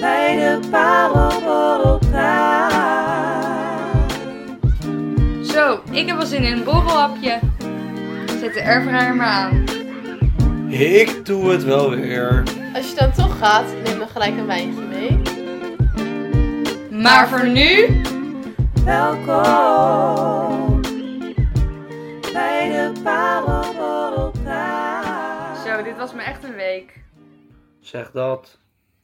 Bij de Parelborrelpraat. Zo, ik heb wel zin in een borrelhapje. Zet de airfryer maar aan. Ik doe het wel weer. Als je dan toch gaat, neem dan gelijk een wijntje mee. Maar voor nu, Welkom bij de Parelborrelpraat. zo, dit was me echt een week. Zeg dat.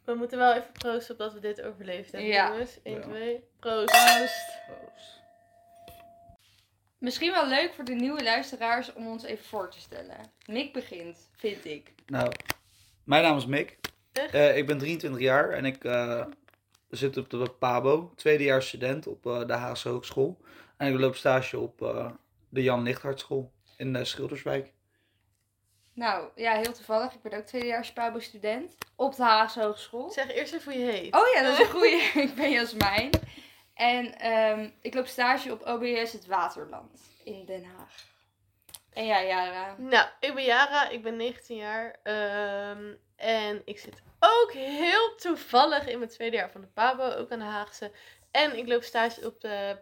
We moeten wel even proosten op dat we dit overleefd hebben, Ja. jongens. 1, Ja. 2, proost. Proost. Misschien wel leuk voor de nieuwe luisteraars om ons even voor te stellen. Mick begint, vind ik. Nou, mijn naam is Mick. Echt? Eh, ik ben 23 jaar en ik eh, zit op de PABO, tweedejaars student op eh, de Haagse Hogeschool. En ik loop stage op eh, de Jan Lichthart School in eh, Schilderswijk. Nou, ja, heel toevallig. Ik ben ook tweedejaars Pabo-student op de Haagse Hogeschool. Zeg eerst even hoe je heet. Oh ja, dat is een goeie. ik ben Jasmijn. En ehm, ik loop stage op OBS Het Waterland in Den Haag. En jij, Jara? Nou, ik ben Jara, ik ben 19 jaar. ehm, en ik zit ook heel toevallig in mijn tweede jaar van de PABO, ook aan de Haagse. En ik loop stage op de...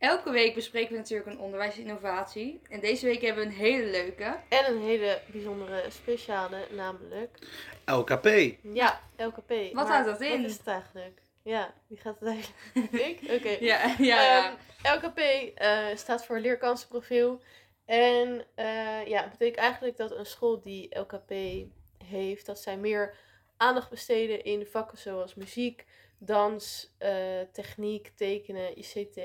Elke week bespreken we natuurlijk een onderwijsinnovatie. En deze week hebben we een hele leuke. En een hele bijzondere speciale, namelijk... LKP. Ja, LKP. Wat Maar houdt dat in? Wat is het eigenlijk? Ja, wie gaat het eigenlijk? ik? Oké. Ja, ja. Ehm, LKP eh, staat voor leerkansenprofiel. En eh, ja, het betekent eigenlijk dat een school die LKP heeft, dat zij meer aandacht besteden in vakken zoals muziek, dans, eh, techniek, tekenen, ICT,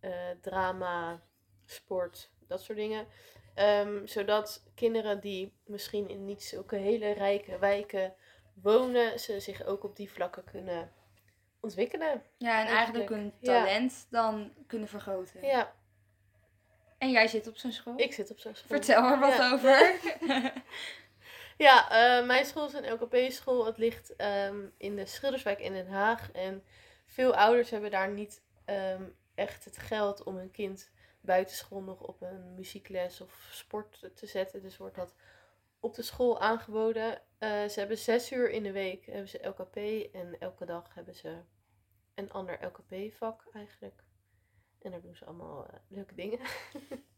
eh, drama, sport, dat soort dingen. Ehm, zodat kinderen die misschien in niet zulke hele rijke wijken wonen, ze zich ook op die vlakken kunnen ontwikkelen. ja, en eigenlijk hun Ja. talent dan kunnen vergroten. Ja, En jij zit op zo'n school? ik zit op zo'n school. Vertel er wat Ja. over. Ja, eh, mijn school is een LKP-school. Het ligt ehm, in de Schilderswijk in Den Haag. En veel ouders hebben daar niet ehm, echt het geld om hun kind buitenschool nog op een muziekles of sport te zetten. Dus wordt dat op de school aangeboden. Eh, ze hebben zes uur in de week hebben ze LKP. En elke dag hebben ze een ander LKP-vak eigenlijk. En daar doen ze allemaal eh, leuke dingen.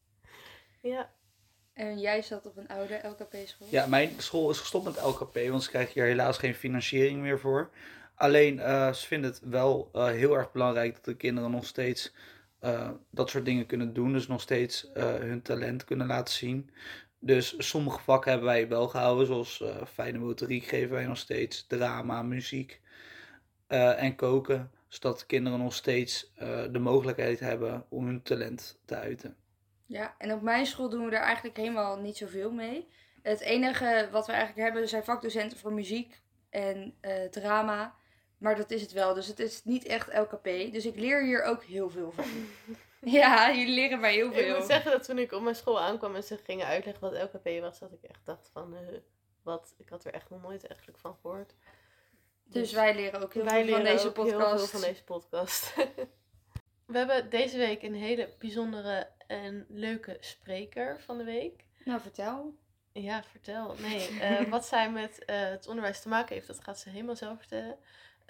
ja. en jij zat op een oude LKP-school? Ja, mijn school is gestopt met LKP, want ze krijgen hier helaas geen financiering meer voor. Alleen, eh, ze vinden het wel eh, heel erg belangrijk dat de kinderen nog steeds eh, dat soort dingen kunnen doen. Dus nog steeds hun talent kunnen laten zien. Dus sommige vakken hebben wij wel gehouden, zoals fijne motoriek geven wij nog steeds, drama, muziek en koken. Zodat de kinderen nog steeds de mogelijkheid hebben om hun talent te uiten. Ja, en op mijn school doen we er eigenlijk helemaal niet zoveel mee. Het enige wat we eigenlijk hebben zijn vakdocenten voor muziek en drama. Maar dat is het wel. Dus het is niet echt LKP. Dus ik leer hier ook heel veel van. ja, jullie leren mij heel Ik veel. moet zeggen dat toen ik op mijn school aankwam en ze gingen uitleggen wat LKP was, dat ik echt dacht van, eh, wat, ik had er echt nog nooit eigenlijk van gehoord. Dus wij leren ook heel wij veel van leren deze ook heel podcast. veel van deze podcast. We hebben deze week een hele bijzondere en leuke spreker van de week. Nou, vertel. Ja, vertel. Nee, eh, wat zij met eh, het onderwijs te maken heeft, dat gaat ze helemaal zelf vertellen.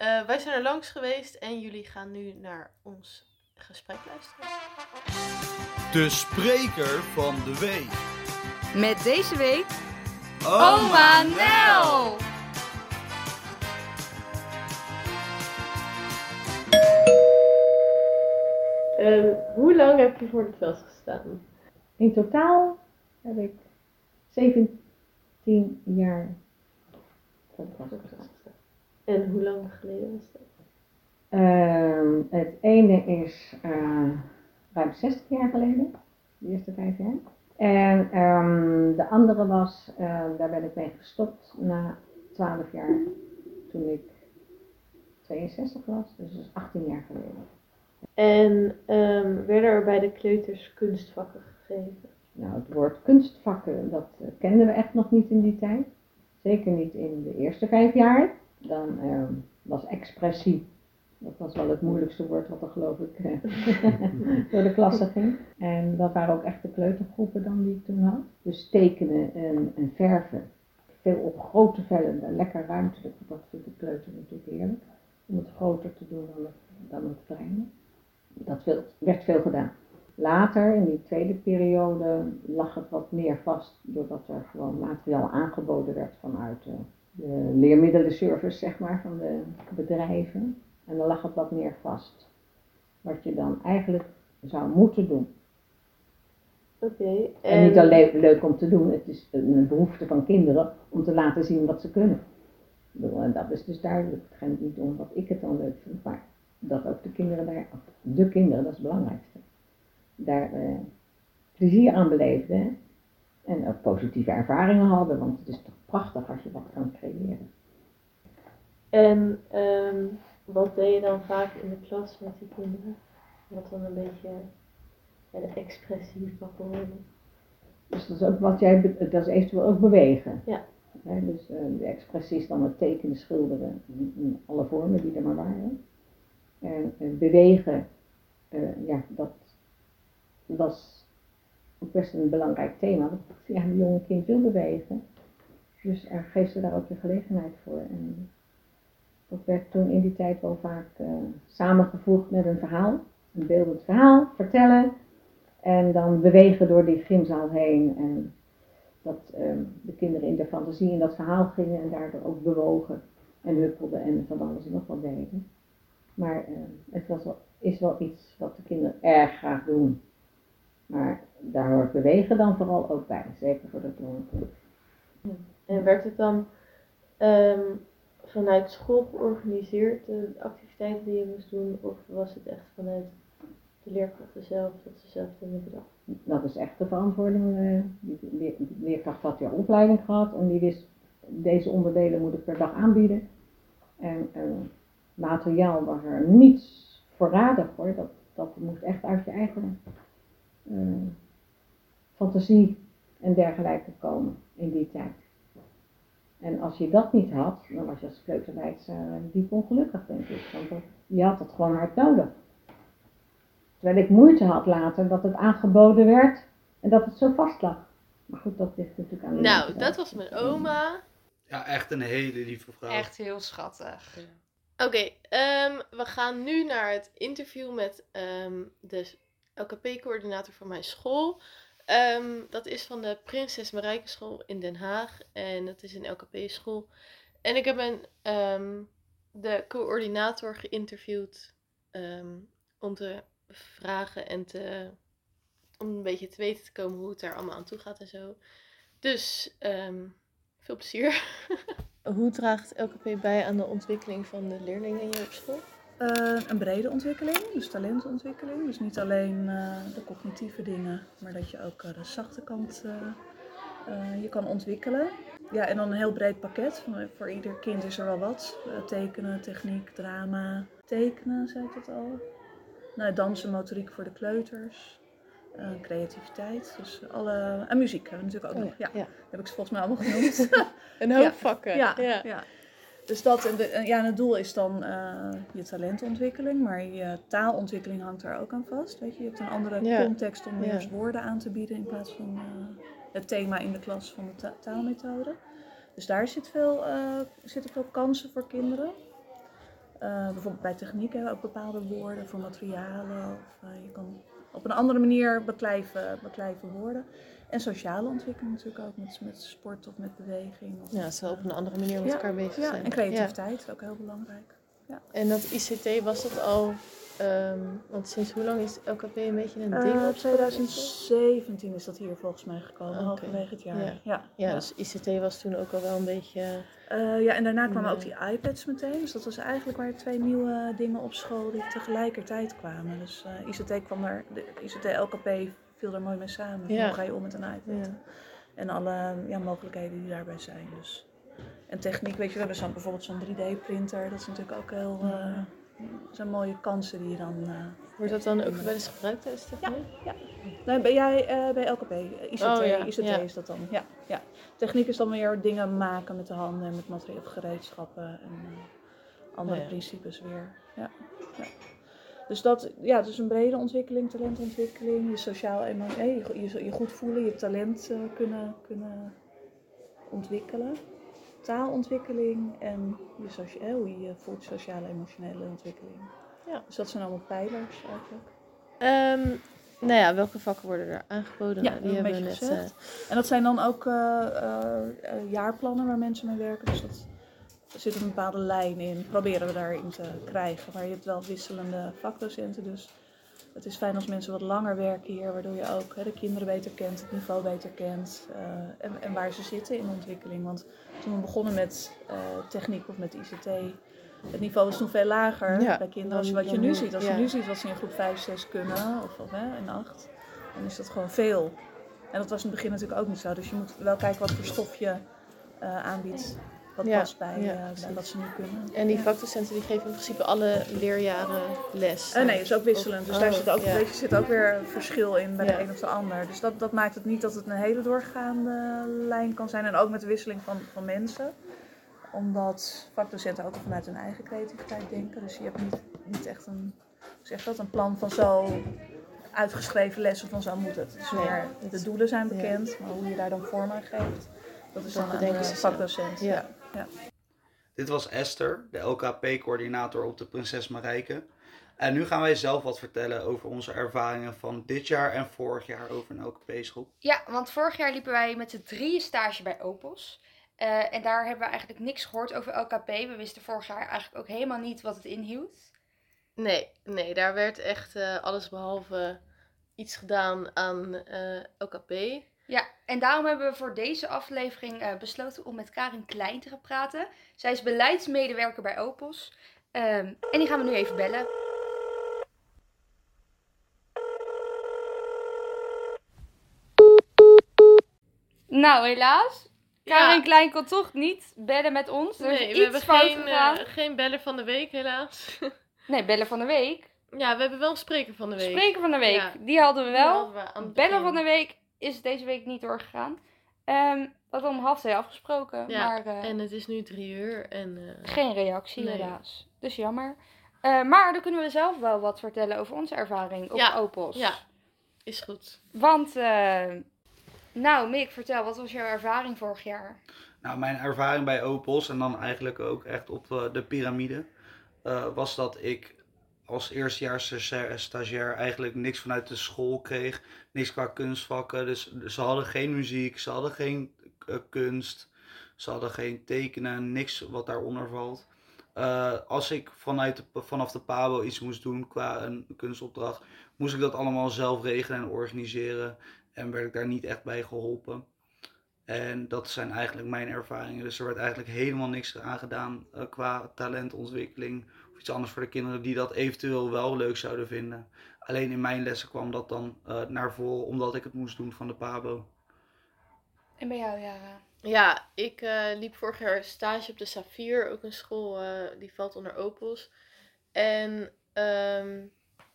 Eh, wij zijn er langs geweest en jullie gaan nu naar ons gesprek luisteren. De spreker van de week. Met deze week Oma Nel! Ehm, hoe lang heb je voor de klas gestaan? In totaal heb ik 17 jaar voor de klas gestaan. En hoe lang geleden was dat? Ehm, het ene is eh, ruim 60 jaar geleden, de eerste vijf jaar. En ehm, de andere was, eh, daar ben ik mee gestopt na 12 jaar, toen ik 62 was, dus dat is 18 jaar geleden. En ehm, werden er bij de kleuters kunstvakken gegeven? Nou, het woord kunstvakken, dat eh, kenden we echt nog niet in die tijd. Zeker niet in de eerste vijf jaar. Dan ehm, was expressie, dat was wel het moeilijkste woord wat er geloof ik eh, door de klasse ging. En dat waren ook echt de kleutergroepen dan die ik toen had. Dus tekenen en, en verven. veel op grote vellen, lekker ruimtelijk. Dat vindt de kleuter natuurlijk heerlijk. Om het groter te doen dan het, dan het kleine. Dat veel- werd veel gedaan. Later, in die tweede periode, lag het wat meer vast. Doordat er gewoon materiaal aangeboden werd vanuit de, de leermiddelenservice, zeg maar, van de bedrijven. En dan lag het wat meer vast. Wat je dan eigenlijk zou moeten doen. Oké. En niet alleen leuk om te doen, het is een behoefte van kinderen om te laten zien wat ze kunnen. En dat is dus duidelijk. Het gaat niet om wat ik het dan leuk vind, maar dat ook de kinderen daar, de kinderen, dat is het belangrijkste, daar eh, plezier aan beleefden. En ook positieve ervaringen hadden, want het is toch prachtig als je wat kan creëren. En ehm, wat deed je dan vaak in de klas met die kinderen? Wat dan een beetje ja, de expressief wakker worden. Dus dat is ook wat jij, dat is eventueel ook bewegen. Ja. Dus eh, de expressie is dan het tekenen, schilderen, in, alle vormen die er maar waren. En bewegen, eh, ja, dat was ook best een belangrijk thema. Want ja, een jonge kind wil bewegen. Dus er geeft ze daar ook de gelegenheid voor. En dat werd toen in die tijd wel vaak eh, samengevoegd met een verhaal. Een beeldend verhaal, vertellen. En dan bewegen door die gymzaal heen. En dat ehm, de kinderen in de fantasie in dat verhaal gingen en daardoor ook bewogen en huppelden en van alles en nog wat deden. Maar ehm, het was wel, is wel iets wat de kinderen erg graag doen. Maar daar hoort bewegen dan vooral ook bij, zeker voor dat jonge kind. En werd het dan ehm, vanuit school georganiseerd, de activiteiten die je moest doen? Of was het echt vanuit de leerkrachten zelf, dat ze zelf dingen bedacht? Dat is echt de verantwoording. eh, die leerkracht had ja opleiding gehad en die wist, deze onderdelen moet ik per dag aanbieden. En eh, materiaal was er niets voorradig hoor, dat, dat moest echt uit je eigen eh, fantasie en dergelijke komen in die tijd. En als je dat niet had, dan was je als kleuterwijzer diep ongelukkig denk ik, want dat- je had het gewoon hard nodig. Terwijl ik moeite had later dat het aangeboden werd en dat het zo vast lag. Maar goed, dat ligt natuurlijk aan de Nou, mensen dat was mijn oma. Ja, echt een hele lieve vrouw. Echt heel schattig. Oké, ehm, we gaan nu naar het interview met ehm, de LKP-coördinator van mijn school. Ehm, dat is van de Prinses Marijke School in Den Haag en dat is een LKP-school. En ik heb een, ehm, de coördinator geïnterviewd ehm, om te vragen en te, om een beetje te weten te komen hoe het daar allemaal aan toe gaat en zo. Dus veel plezier. Hoe draagt LKP bij aan de ontwikkeling van de leerlingen hier op school? Eh, een brede ontwikkeling, dus talentontwikkeling. Dus niet alleen eh, de cognitieve dingen, maar dat je ook eh, de zachte kant je kan ontwikkelen. Ja, en dan een heel breed pakket. Voor ieder kind is er wel wat. Tekenen, techniek, drama. Tekenen, zei ik dat al. Nou, dansen, motoriek voor de kleuters. Creativiteit. Dus alle... En muziek hebben we natuurlijk ook nog. Ja, ja. heb ik ze volgens mij allemaal genoemd. Een hoop Ja. vakken. Ja, ja. ja. Dus dat, en ja, het doel is dan eh, je talentontwikkeling, maar je taalontwikkeling hangt daar ook aan vast. Weet je, je hebt een andere Ja. context om Ja. woorden aan te bieden in plaats van eh, het thema in de klas van de ta- taalmethode. Dus daar zit veel, eh, zitten veel kansen voor kinderen. Eh, bijvoorbeeld bij techniek hebben we ook bepaalde woorden voor materialen. Of, eh, je kan op een andere manier beklijven, beklijven woorden. En sociale ontwikkeling natuurlijk ook, met, met sport of met beweging. Of, Ja, ze op een andere manier met Ja, elkaar bezig ja, zijn. en creativiteit is ook heel belangrijk. Ja. En dat ICT was dat al, ehm, want sinds hoe lang is LKP een beetje een ding? Eh op school? 2017 is dat hier volgens mij gekomen, Oké. halverwege het jaar. Ja. Ja. Dus ICT was toen ook al wel een beetje... Eh, ja, en daarna kwamen ook die iPads meteen. Dus dat was eigenlijk waar twee nieuwe dingen op school die tegelijkertijd kwamen. Dus eh, ICT kwam daar, de ICT LKP viel daar mooi mee samen. Ja. Hoe ga je om met een iPad? Ja. En alle ja, mogelijkheden die daarbij zijn. Dus. En techniek, weet je, we hebben zo'n, bijvoorbeeld zo'n 3D-printer. Dat is natuurlijk ook heel... eh zijn mooie kansen die je dan... eh, Wordt dat dan ook wel eens gebruikt Ja, techniek? ja. Nee, ben jij eh, bij LKP? ICT, Oh, ja, ICT ja. is dat dan. Ja, ja. Techniek is dan weer dingen maken met de handen en met materiaal of gereedschappen en andere Oh, ja. principes weer. Ja, ja. Dus dat, ja, is een brede ontwikkeling, talentontwikkeling, je sociaal eh, je, je, je goed voelen, je talent eh, kunnen, kunnen ontwikkelen. taalontwikkeling en je socia- eh, hoe je voelt, sociale en emotionele ontwikkeling. Ja. Dus dat zijn allemaal pijlers eigenlijk. Ehm, nou ja, welke vakken worden er aangeboden? Ja, een die hebben we beetje net. gezegd. En dat zijn dan ook jaarplannen waar mensen mee werken. Dus dat, er zit een bepaalde lijn in, proberen we daarin te krijgen. Maar je hebt wel wisselende vakdocenten, dus het is fijn als mensen wat langer werken hier, waardoor je ook hè, de kinderen beter kent, het niveau beter kent eh, en, en waar ze zitten in de ontwikkeling. Want toen we begonnen met eh, techniek of met ICT, het niveau was toen veel lager Ja, bij kinderen als wat je nu ziet. Als ja. je nu ziet wat ze in groep 5, 6 kunnen, of, of hè, in 8, dan is dat gewoon veel. En dat was in het begin natuurlijk ook niet zo. Dus je moet wel kijken wat voor stof je eh, aanbiedt. Wat Ja, past bij, ja, eh, bij precies. wat ze nu kunnen. En die Ja. vakdocenten die geven in principe alle leerjaren les. Eh, nee, het is ook wisselend. Dus daar Oh, zit ook, ja. weet je, zit ook weer een verschil in bij Ja. de een of de ander. Dus dat, dat maakt het niet dat het een hele doorgaande lijn kan zijn. En ook met de wisseling van, van mensen. Omdat vakdocenten ook vanuit hun eigen creativiteit denken. Dus je hebt niet, niet echt een, zeg dat, een plan van zo uitgeschreven lessen van zo moet het. Dus meer, de doelen zijn ja. bekend, maar hoe je daar dan vorm aan geeft, dat is dan aan de ze zelf. vakdocent. Ja. Ja. Dit was Esther, de LKP-coördinator op de Prinses Marijke. En nu gaan wij zelf wat vertellen over onze ervaringen van dit jaar en vorig jaar over een LKP-school. Ja, want vorig jaar liepen wij met z'n drieën stage bij Opels. Eh, en daar hebben we eigenlijk niks gehoord over LKP. We wisten vorig jaar eigenlijk ook helemaal niet wat het inhield. Nee, nee, daar werd echt eh, alles behalve iets gedaan aan eh, LKP. Ja, en daarom hebben we voor deze aflevering eh, besloten om met Karin Klein te gaan praten. Zij is beleidsmedewerker bij Opels. Ehm, en die gaan we nu even bellen. Nou, helaas. Karin Ja. Klein kon toch niet bellen met ons. Er Nee, we hebben geen, eh, geen beller van de week helaas. Nee, bellen van de week. ja, we hebben wel een spreker van de week. Spreker van de week, Ja. die hadden we wel. hadden we aan het Bellen van de week is deze week niet doorgegaan. Ehm we hadden om half twee afgesproken, Ja, maar eh, En het is nu drie uur en... eh, geen reactie Nee. helaas. Dus jammer. Eh, maar dan kunnen we zelf wel wat vertellen over onze ervaring op Ja, Opels. ja. is goed. Want, eh, nou Mick, vertel, wat was jouw ervaring vorig jaar? Nou, mijn ervaring bij Opels en dan eigenlijk ook echt op de piramide, eh, was dat ik als eerstejaars stagiair- eigenlijk niks vanuit de school kreeg. Niks qua kunstvakken. Dus ze hadden geen muziek, ze hadden geen eh, kunst, ze hadden geen tekenen, niks wat daaronder valt. Eh, als ik vanuit vanaf de PABO iets moest doen qua een kunstopdracht, moest ik dat allemaal zelf regelen en organiseren. En werd ik daar niet echt bij geholpen. En dat zijn eigenlijk mijn ervaringen. Dus er werd eigenlijk helemaal niks aan gedaan eh, qua talentontwikkeling iets anders voor de kinderen die dat eventueel wel leuk zouden vinden. Alleen in mijn lessen kwam dat dan eh, naar voren omdat ik het moest doen van de PABO. En bij jou, Jara? Ja, ik eh, liep vorig jaar stage op de Safir, ook een school eh, die valt onder Opels. En ehm,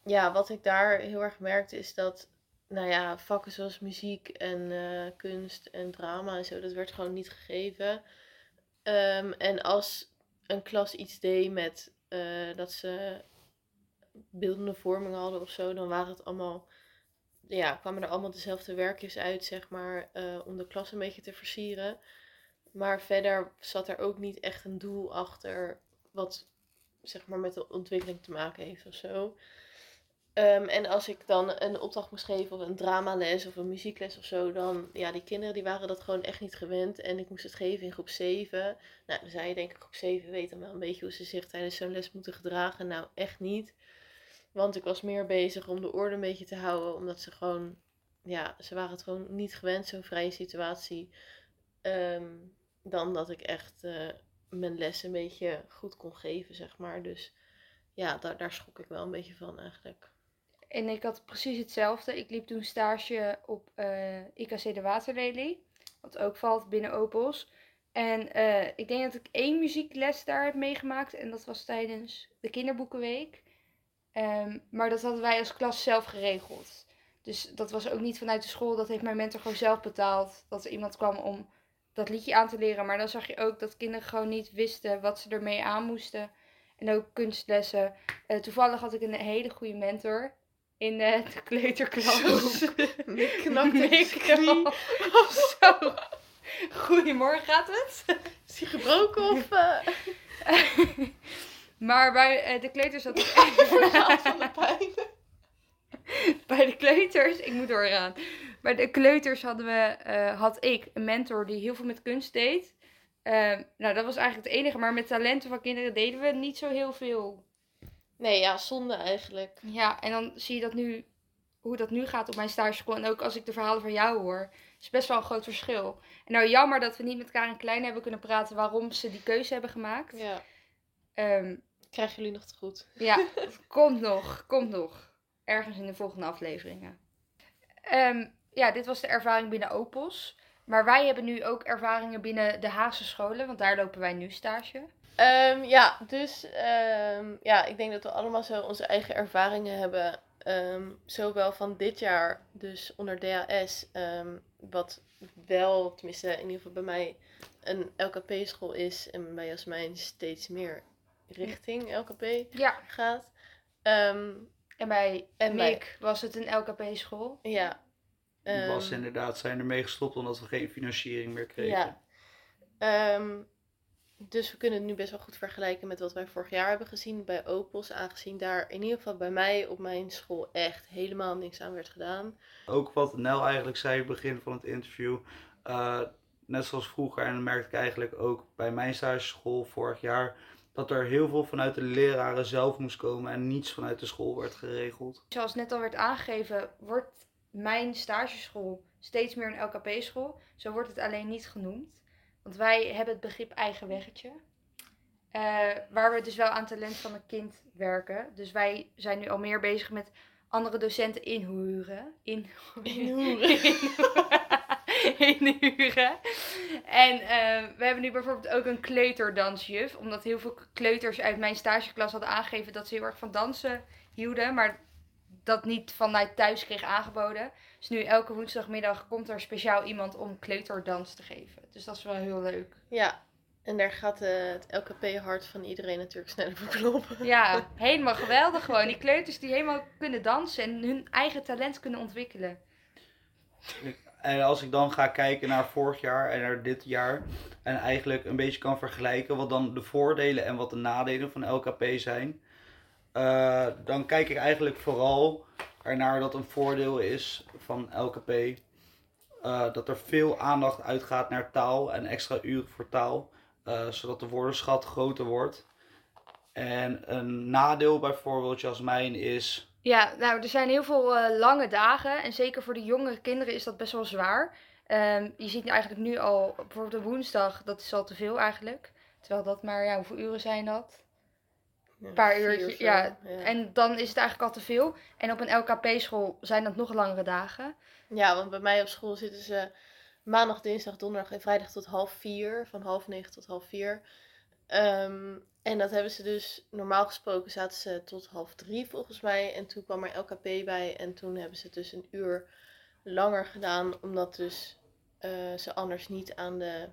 ja, wat ik daar heel erg merkte is dat, nou ja, vakken zoals muziek en eh, kunst en drama en zo, dat werd gewoon niet gegeven. Ehm, en als een klas iets deed met eh, dat ze beeldende vorming hadden of zo, dan waren het allemaal ja, kwamen er allemaal dezelfde werkjes uit, zeg maar, eh, om de klas een beetje te versieren. Maar verder zat er ook niet echt een doel achter wat, zeg maar, met de ontwikkeling te maken heeft of zo. Ehm, en als ik dan een opdracht moest geven of een dramales of een muziekles of zo, dan, ja, die kinderen die waren dat gewoon echt niet gewend. En ik moest het geven in groep 7. Nou, dan zei denk ik, groep 7 weet dan wel een beetje hoe ze zich tijdens zo'n les moeten gedragen. Nou, echt niet. Want ik was meer bezig om de orde een beetje te houden. Omdat ze gewoon, ja, ze waren het gewoon niet gewend, zo'n vrije situatie. Ehm, dan dat ik echt eh, mijn les een beetje goed kon geven, zeg maar. Dus ja, daar schrok ik wel een beetje van eigenlijk. En ik had precies hetzelfde. Ik liep toen stage op eh, IKC de Waterlelie. Wat ook valt binnen Opels. En eh, ik denk dat ik één muziekles daar heb meegemaakt. En dat was tijdens de kinderboekenweek. Ehm, maar dat hadden wij als klas zelf geregeld. Dus dat was ook niet vanuit de school. Dat heeft mijn mentor gewoon zelf betaald. Dat er iemand kwam om dat liedje aan te leren. Maar dan zag je ook dat kinderen gewoon niet wisten wat ze ermee aan moesten. En ook kunstlessen. Eh, toevallig had ik een hele goede mentor in de kleuterklas. Knakte zijn knie. Zo. Goedemorgen, gaat het? Is hij gebroken of eh maar bij eh, de kleuters had ik van de pijn? bij de kleuters, ik moet doorgaan. Bij de kleuters hadden we, eh, had ik een mentor die heel veel met kunst deed. Nou, dat was eigenlijk het enige. Maar met talenten van kinderen deden we niet zo heel veel. Nee, ja, zonde eigenlijk. Ja, en dan zie je dat nu, hoe dat nu gaat op mijn stageschool. En ook als ik de verhalen van jou hoor, is best wel een groot verschil. En nou, jammer dat we niet met Karin Klein hebben kunnen praten waarom ze die keuze hebben gemaakt. Ja, Ehm, krijgen jullie nog te goed. ja, komt nog, komt nog. Ergens in de volgende afleveringen. Ehm, ja, dit was de ervaring binnen Opels. Maar wij hebben nu ook ervaringen binnen de Haagse scholen, want daar lopen wij nu stage. Ehm, ja, dus ehm, ja, ik denk dat we allemaal zo onze eigen ervaringen hebben. Ehm, zowel van dit jaar, dus onder DHS, ehm, wat wel, tenminste in ieder geval bij mij, een LKP-school is. En bij Jasmijn steeds meer richting LKP Ja, gaat. Ehm, en bij En bij- was het een LKP-school. ja. Was inderdaad, zijn ermee gestopt omdat we geen financiering meer kregen. Ja. Dus we kunnen het nu best wel goed vergelijken met wat wij vorig jaar hebben gezien bij Opels. Aangezien daar in ieder geval bij mij op mijn school echt helemaal niks aan werd gedaan. Ook wat Nel eigenlijk zei in het begin van het interview. eh, net zoals vroeger, en dat merkte ik eigenlijk ook bij mijn stageschool vorig jaar. Dat er heel veel vanuit de leraren zelf moest komen en niets vanuit de school werd geregeld. Zoals net al werd aangegeven, wordt mijn stageschool steeds meer een LKP-school. Zo wordt het alleen niet genoemd. Want wij hebben het begrip eigen weggetje. Eh, waar we dus wel aan talent van een kind werken. Dus wij zijn nu al meer bezig met andere docenten inhuren. In... Inhuren. inhuren. En eh, we hebben nu bijvoorbeeld ook een kleuterdansjuf. Omdat heel veel kleuters uit mijn stageklas hadden aangegeven dat ze heel erg van dansen hielden. Maar dat niet vanuit thuis kreeg aangeboden. Dus nu elke woensdagmiddag komt er speciaal iemand om kleuterdans te geven. Dus dat is wel heel leuk. Ja, en daar gaat eh, het LKP-hart van iedereen natuurlijk sneller voor kloppen. Ja, helemaal geweldig gewoon. Die kleuters die helemaal kunnen dansen en hun eigen talent kunnen ontwikkelen. En als ik dan ga kijken naar vorig jaar en naar dit jaar. En eigenlijk een beetje kan vergelijken wat dan de voordelen en wat de nadelen van LKP zijn. Eh, dan kijk ik eigenlijk vooral ernaar dat een voordeel is van LKP. eh, dat er veel aandacht uitgaat naar taal en extra uren voor taal. eh, zodat de woordenschat groter wordt. En een nadeel bijvoorbeeld, Jasmijn, is Ja, nou, er zijn heel veel lange dagen. En zeker voor de jongere kinderen is dat best wel zwaar. Ehm, je ziet eigenlijk nu al, bijvoorbeeld de woensdag, dat is al te veel eigenlijk. Terwijl dat maar, ja, hoeveel uren zijn dat? Een paar uurtjes, ja. En... En dan is het eigenlijk al te veel. En op een LKP-school zijn dat nog langere dagen. ja, want bij mij op school zitten ze maandag, dinsdag, donderdag en vrijdag tot half vier. Van half negen tot half vier. Ehm, en dat hebben ze dus, normaal gesproken zaten ze tot half drie volgens mij. En toen kwam er LKP bij en toen hebben ze dus een uur langer gedaan. Omdat dus eh, ze anders niet aan de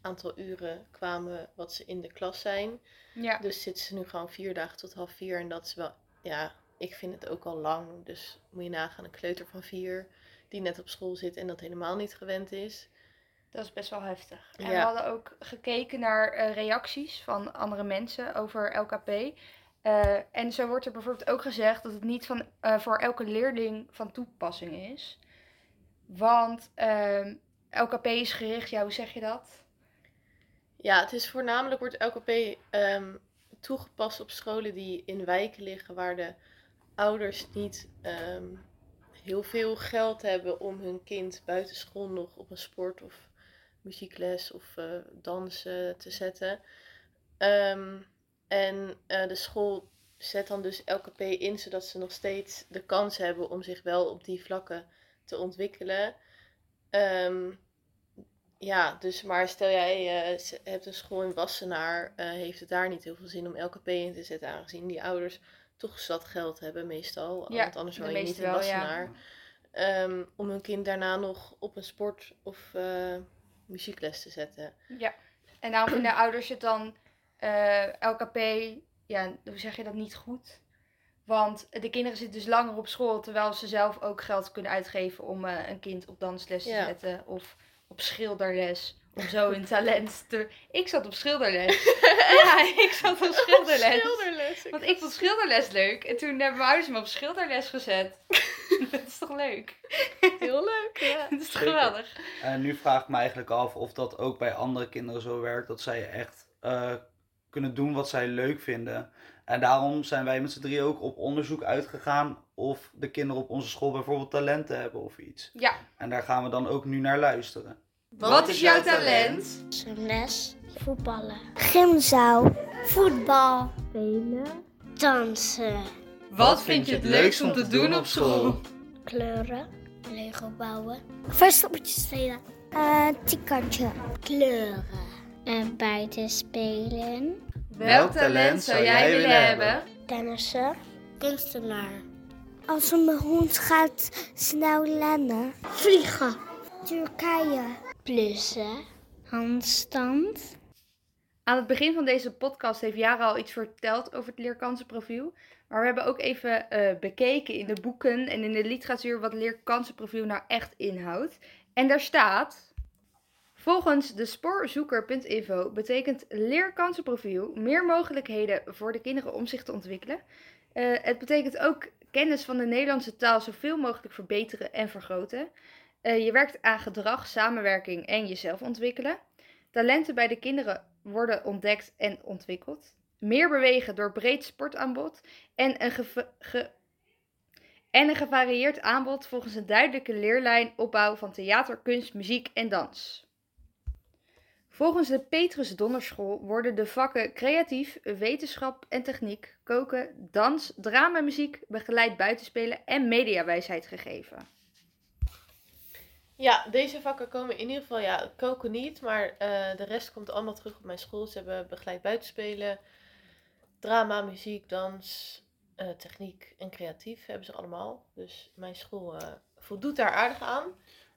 aantal uren kwamen wat ze in de klas zijn. Ja. Dus zitten ze nu gewoon vier dagen tot half vier. En dat is wel, ja, ik vind het ook al lang. Dus moet je nagaan, een kleuter van vier die net op school zit en dat helemaal niet gewend is. Dat is best wel heftig. En Ja. we hadden ook gekeken naar eh, reacties van andere mensen over LKP. Eh, en zo wordt er bijvoorbeeld ook gezegd dat het niet van, eh, voor elke leerling van toepassing is. Want ehm, LKP is gericht, ja, hoe zeg je dat? Ja, het is voornamelijk wordt LKP ehm, toegepast op scholen die in wijken liggen waar de ouders niet ehm, heel veel geld hebben om hun kind buiten school nog op een sport of muziekles of eh, dansen te zetten. Ehm, en eh, de school zet dan dus LKP in zodat ze nog steeds de kans hebben om zich wel op die vlakken te ontwikkelen. Ja, dus maar stel jij z- hebt een school in Wassenaar, eh, heeft het daar niet heel veel zin om LKP in te zetten, aangezien die ouders toch zat geld hebben meestal, Ja, want anders de woon je niet in wel, ja. Wassenaar. Ehm, om hun kind daarna nog op een sport of eh, muziekles te zetten. Ja. En daarom vinden ouders het dan LKP, ja, hoe zeg je dat, niet goed. Want de kinderen zitten dus langer op school, terwijl ze zelf ook geld kunnen uitgeven om een kind op dansles te Ja. zetten. Of op schilderles. Om zo een talent te... Ik zat op schilderles. ja, ik zat op schilderles. Schilderles. Want ik vond schilderles leuk. En toen hebben mijn ouders me op schilderles gezet. dat is toch leuk? Heel leuk, ja. Dat is toch geweldig? En nu vraag ik me eigenlijk af of dat ook bij andere kinderen zo werkt. Dat zij echt eh, kunnen doen wat zij leuk vinden. En daarom zijn wij met z'n drie ook op onderzoek uitgegaan of de kinderen op onze school bijvoorbeeld talenten hebben of iets. Ja. En daar gaan we dan ook nu naar luisteren. Wat, is jouw talent? Les, voetballen, gymzaal, voetbal, spelen, dansen, Wat vind je het leukst om te doen op school? kleuren, Lego bouwen, verstoppertjes spelen, uh, tikantje, kleuren. En buiten spelen, Welk talent zou jij willen hebben? tennissen, kunstenaar. Als een hond gaat snel rennen, vliegen, Turkije, plussen, handstand. Aan het begin van deze podcast heeft Jara al iets verteld over het leerkansenprofiel. Maar we hebben ook even eh, bekeken in de boeken en in de literatuur wat leerkansenprofiel nou echt inhoudt. En daar staat. Volgens de spoorzoeker.info betekent leerkansenprofiel meer mogelijkheden voor de kinderen om zich te ontwikkelen. Eh, het betekent ook kennis van de Nederlandse taal zoveel mogelijk verbeteren en vergroten. Eh, je werkt aan gedrag, samenwerking en jezelf ontwikkelen. Talenten bij de kinderen worden ontdekt en ontwikkeld. Meer bewegen door breed sportaanbod en een, en een gevarieerd aanbod volgens een duidelijke leerlijn opbouw van theater, kunst, muziek en dans. Volgens de Petrus Donnerschool worden de vakken creatief, wetenschap en techniek, koken, dans, drama, muziek, begeleid buitenspelen en mediawijsheid gegeven. Ja, deze vakken komen in ieder geval, ja, koken niet, maar eh, de rest komt allemaal terug op mijn school. Ze hebben begeleid buitenspelen, drama, muziek, dans, eh, techniek en creatief hebben ze allemaal. Dus mijn school eh, voldoet daar aardig aan.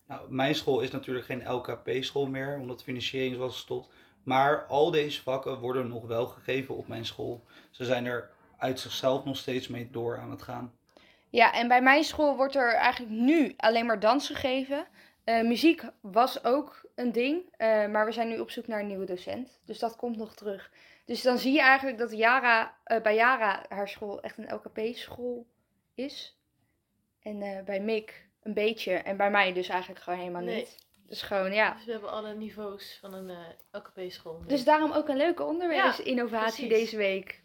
Nou, mijn school is natuurlijk geen LKP-school meer, omdat de financiering was gestopt. Maar al deze vakken worden nog wel gegeven op mijn school. Ze zijn er uit zichzelf nog steeds mee door aan het gaan. Ja, en bij mijn school wordt er eigenlijk nu alleen maar dans gegeven. Eh, muziek was ook een ding, eh, maar we zijn nu op zoek naar een nieuwe docent. Dus dat komt nog terug. Dus dan zie je eigenlijk dat Yara, eh, bij Yara haar school echt een LKP-school is. En bij Mick een beetje. En bij mij dus eigenlijk gewoon helemaal Nee. niet. Dus gewoon, ja. Dus we hebben alle niveaus van een eh, LKP-school. Dus daarom ook een leuke onderwijsinnovatie precies. deze week.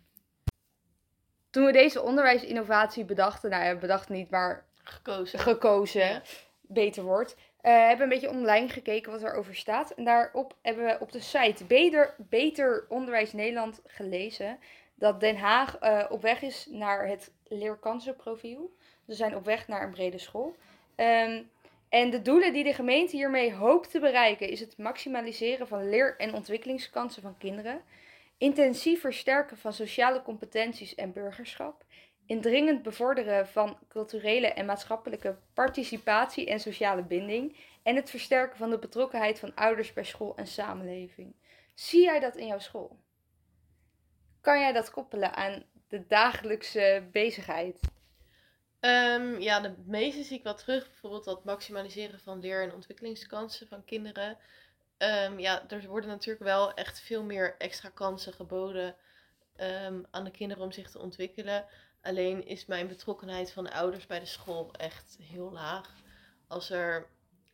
Toen we deze onderwijsinnovatie bedachten, nou ja, bedacht niet, maar gekozen. gekozen, Ja. beter woord. eh, hebben we een beetje online gekeken wat erover staat. En daarop hebben we op de site Beter, Beter Onderwijs Nederland gelezen dat Den Haag eh, op weg is naar het leerkansenprofiel. Ze zijn op weg naar een brede school. Ehm, en de doelen die de gemeente hiermee hoopt te bereiken is het maximaliseren van leer- en ontwikkelingskansen van kinderen, intensief versterken van sociale competenties en burgerschap, indringend bevorderen van culturele en maatschappelijke participatie en sociale binding en het versterken van de betrokkenheid van ouders bij school en samenleving. Zie jij dat in jouw school? Kan jij dat koppelen aan de dagelijkse bezigheid? Ehm, ja, de meeste zie ik wel terug. Bijvoorbeeld dat maximaliseren van leer- en ontwikkelingskansen van kinderen. Ehm, ja, er worden natuurlijk wel echt veel meer extra kansen geboden ehm, aan de kinderen om zich te ontwikkelen. Alleen is mijn betrokkenheid van de ouders bij de school echt heel laag. Als er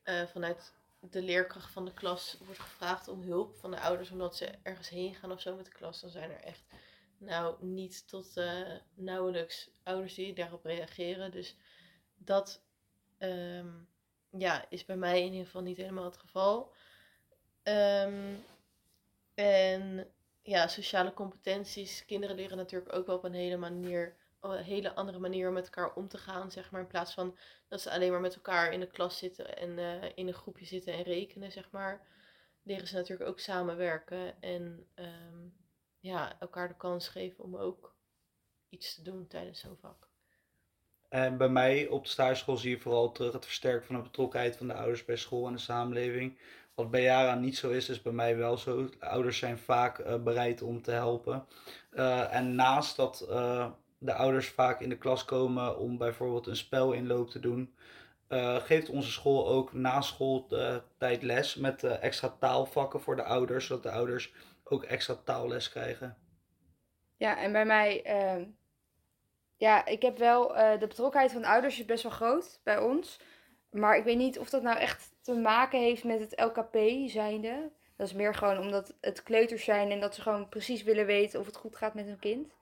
eh, vanuit de leerkracht van de klas wordt gevraagd om hulp van de ouders omdat ze ergens heen gaan of zo met de klas, dan zijn er echt nou niet tot eh, nauwelijks ouders die daarop reageren. Dus dat ehm, ja, is bij mij in ieder geval niet helemaal het geval. Ehm, en ja, sociale competenties. Kinderen leren natuurlijk ook wel op een hele manier, een hele andere manier om met elkaar om te gaan, zeg maar. In plaats van dat ze alleen maar met elkaar in de klas zitten en eh, in een groepje zitten en rekenen, zeg maar. Leren ze natuurlijk ook samenwerken en ehm, ja, elkaar de kans geven om ook iets te doen tijdens zo'n vak. En bij mij op de stageschool zie je vooral terug het versterken van de betrokkenheid van de ouders bij school en de samenleving. Wat bij Jara niet zo is, is bij mij wel zo. De ouders zijn vaak eh, bereid om te helpen. Eh, en naast dat eh, de ouders vaak in de klas komen om bijvoorbeeld een spelinloop te doen, geeft onze school ook na schooltijd les met extra taalvakken voor de ouders, zodat de ouders ook extra taalles krijgen. Ja, en bij mij, ehm, ja, ik heb wel, eh, de betrokkenheid van de ouders is best wel groot bij ons. Maar ik weet niet of dat nou echt te maken heeft met het LKP zijnde. Dat is meer gewoon omdat het kleuters zijn en dat ze gewoon precies willen weten of het goed gaat met hun kind.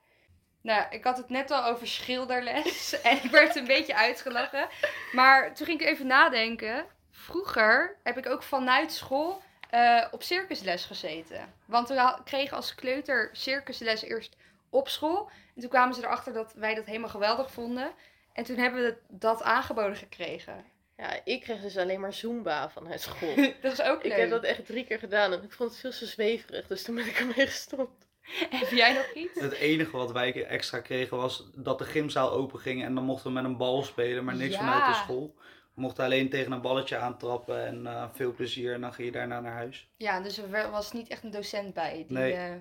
Nou, ik had het net al over schilderles en ik werd een beetje uitgelachen. Maar toen ging ik even nadenken. Vroeger heb ik ook vanuit school eh, op circusles gezeten. Want we kregen als kleuter circusles eerst op school. En toen kwamen ze erachter dat wij dat helemaal geweldig vonden. En toen hebben we dat aangeboden gekregen. Ja, ik kreeg dus alleen maar Zumba vanuit school. Dat is ook ik leuk. heb dat echt drie keer gedaan en ik vond het veel te zweverig, dus toen ben ik ermee gestopt. Heb jij nog iets? Het enige wat wij extra kregen was dat de gymzaal open ging en dan mochten we met een bal spelen, maar niks Ja. vanuit de school. We mochten alleen tegen een balletje aantrappen en eh, veel plezier en dan ging je daarna naar huis. Ja, dus er was niet echt een docent bij. Die, Nee. eh,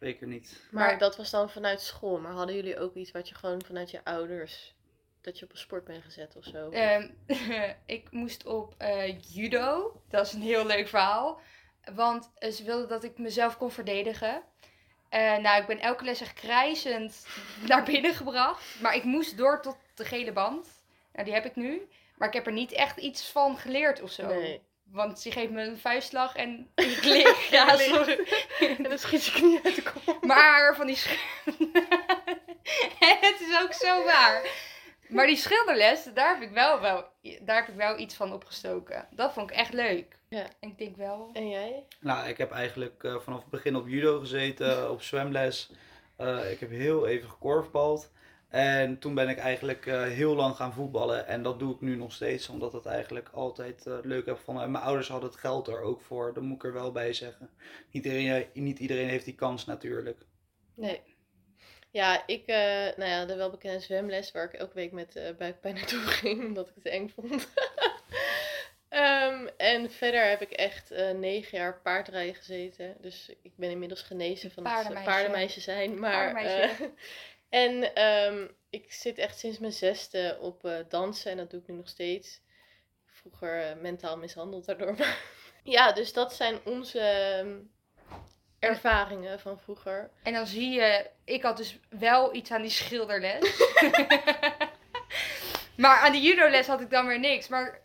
Zeker niet. Maar, Maar- dat was dan vanuit school. Maar hadden jullie ook iets wat je gewoon vanuit je ouders, dat je op een sport bent gezet of zo? Ehm, ik moest op eh, judo. Dat is een heel leuk verhaal. Want ze wilden dat ik mezelf kon verdedigen. Eh, nou, ik ben elke les echt krijzend naar binnen gebracht. Maar ik moest door tot de gele band. Nou, die heb ik nu. Maar ik heb er niet echt iets van geleerd of zo. Nee. Want ze geeft me een vuistslag en ik lig. Ja, sorry. En dan schiet je knie uit de kop. Maar van die sch- Het is ook zo waar. Maar die schilderles, daar heb ik wel, wel, daar heb ik wel iets van opgestoken. Dat vond ik echt leuk. Ja. En ik denk wel. En jij? Nou, ik heb eigenlijk eh, vanaf het begin op judo gezeten, op zwemles. Eh, ik heb heel even gekorfbald. En toen ben ik eigenlijk eh, heel lang gaan voetballen. En dat doe ik nu nog steeds, omdat ik het eigenlijk altijd eh, leuk heb gevonden. En mijn ouders hadden het geld er ook voor, dat moet ik er wel bij zeggen. Niet iedereen, niet iedereen heeft die kans natuurlijk. Nee. Ja, ik, eh, nou ja, de welbekende zwemles waar ik elke week met eh buikpijn naartoe ging, omdat ik het eng vond. Ehm, en verder heb ik echt eh, negen jaar paardrijden gezeten. Dus ik ben inmiddels genezen van het Paardenmeisje. paardenmeisje zijn. Maar, Paardenmeisje. En ehm, ik zit echt sinds mijn zesde op eh, dansen en dat doe ik nu nog steeds. Vroeger eh, mentaal mishandeld daardoor. Ja, dus dat zijn onze ehm, ervaringen van vroeger. En dan zie je, ik had dus wel iets aan die schilderles. maar aan die judoles had ik dan weer niks. Maar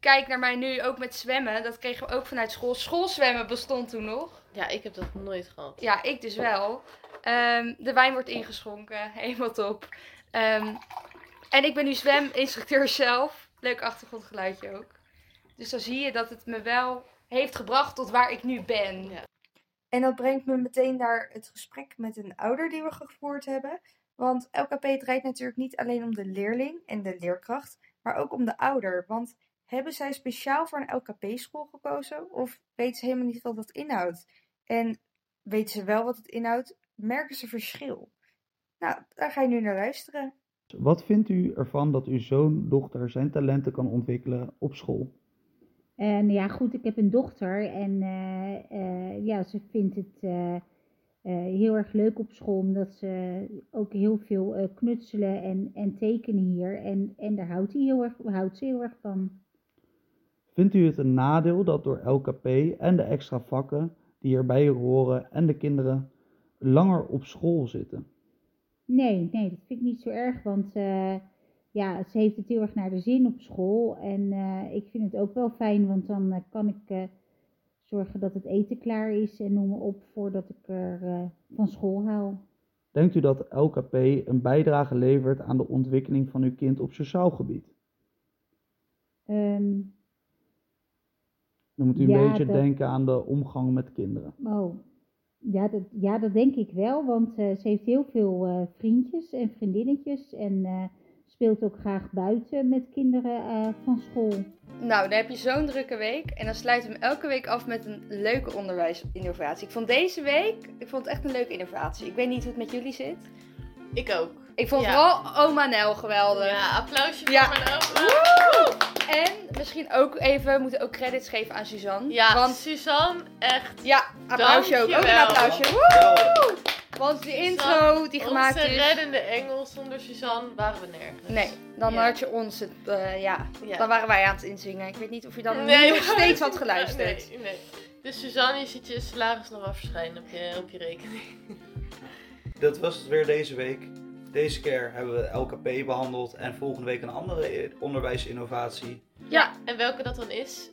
kijk naar mij nu ook met zwemmen. Dat kregen we ook vanuit school. Schoolzwemmen bestond toen nog. Ja, ik heb dat nooit gehad. Ja, ik dus wel. Ehm, de wijn wordt ingeschonken. Helemaal top. Ehm, en ik ben nu zweminstructeur zelf. Leuk achtergrondgeluidje ook. Dus dan zie je dat het me wel heeft gebracht tot waar ik nu ben. Ja. En dat brengt me meteen naar het gesprek met een ouder die we gevoerd hebben. Want LKP draait natuurlijk niet alleen om de leerling en de leerkracht, maar ook om de ouder. Want hebben zij speciaal voor een LKP-school gekozen? Of weten ze helemaal niet wat dat inhoudt? En weten ze wel wat het inhoudt? Merken ze verschil? Nou, daar ga je nu naar luisteren. Wat vindt u ervan dat uw zoon, dochter zijn talenten kan ontwikkelen op school? En ja, goed, ik heb een dochter en eh, eh, ja, ze vindt het eh, eh, heel erg leuk op school, omdat ze ook heel veel eh, knutselen en, en tekenen hier. En, en daar houdt, hij heel erg, houdt ze heel erg van. Vindt u het een nadeel dat door LKP en de extra vakken die erbij horen en de kinderen langer op school zitten? Nee, nee, dat vind ik niet zo erg, want eh, ja, ze heeft het heel erg naar de zin op school. En eh, ik vind het ook wel fijn, want dan eh, kan ik zorgen dat het eten klaar is en noem maar op voordat ik er van school haal. Denkt u dat LKP een bijdrage levert aan de ontwikkeling van uw kind op sociaal gebied? Ehm, Dan moet u een beetje dat- denken aan de omgang met kinderen. Oh, ja dat, ja, dat denk ik wel, want eh, ze heeft heel veel eh, vriendjes en vriendinnetjes en eh, speelt ook graag buiten met kinderen eh, van school. Nou, dan heb je zo'n drukke week. En dan sluiten we hem elke week af met een leuke onderwijsinnovatie. Ik vond deze week, ik vond het echt een leuke innovatie. Ik weet niet hoe het met jullie zit. Ik ook. Ik vond Ja. vooral oma Nel geweldig. Ja, applausje Ja. voor mijn oma. Woe! En misschien ook even, we moeten ook credits geven aan Suzanne. Ja, Want Suzanne, echt. ja, applausje ook. Ook een applausje. Woe! Want die intro die gemaakt Onze is... reddende engel zonder Suzanne waren we nergens. Nee, dan Ja. had je ons, het, eh, ja, Ja. dan waren wij aan het inzingen. Ik weet niet of je dan Nee, nog steeds had geluisterd. Nee, nee. Dus Suzanne, je ziet je salaris nog wel verschijnen op je, op je rekening. Dat was het weer deze week. Deze keer hebben we LKP behandeld en volgende week een andere onderwijsinnovatie. Ja. En welke dat dan is,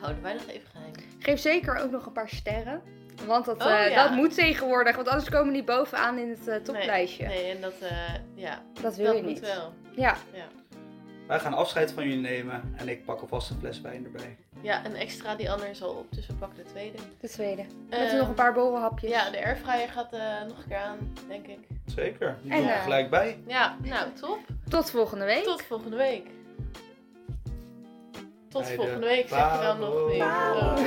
houden wij nog even geheim. Geef zeker ook nog een paar sterren. Want dat, Oh, eh, ja. dat moet tegenwoordig, want anders komen die bovenaan in het eh, toplijstje. Nee, nee, en dat, eh, ja, Dat wil dat je moet niet. wel. Ja. Ja. Wij gaan afscheid van jullie nemen en ik pak alvast een fles wijn erbij. ja, een extra die ander is al op, dus we pakken de tweede. De tweede. Met Ehm, nog een paar borrelhapjes. Ja, de airfryer gaat eh, nog een keer aan, denk ik. Zeker, die En, doen we eh, gelijk bij. Ja, nou, top. Tot volgende week. Tot volgende week. Tot volgende week, zeg je dan nog. Bravo.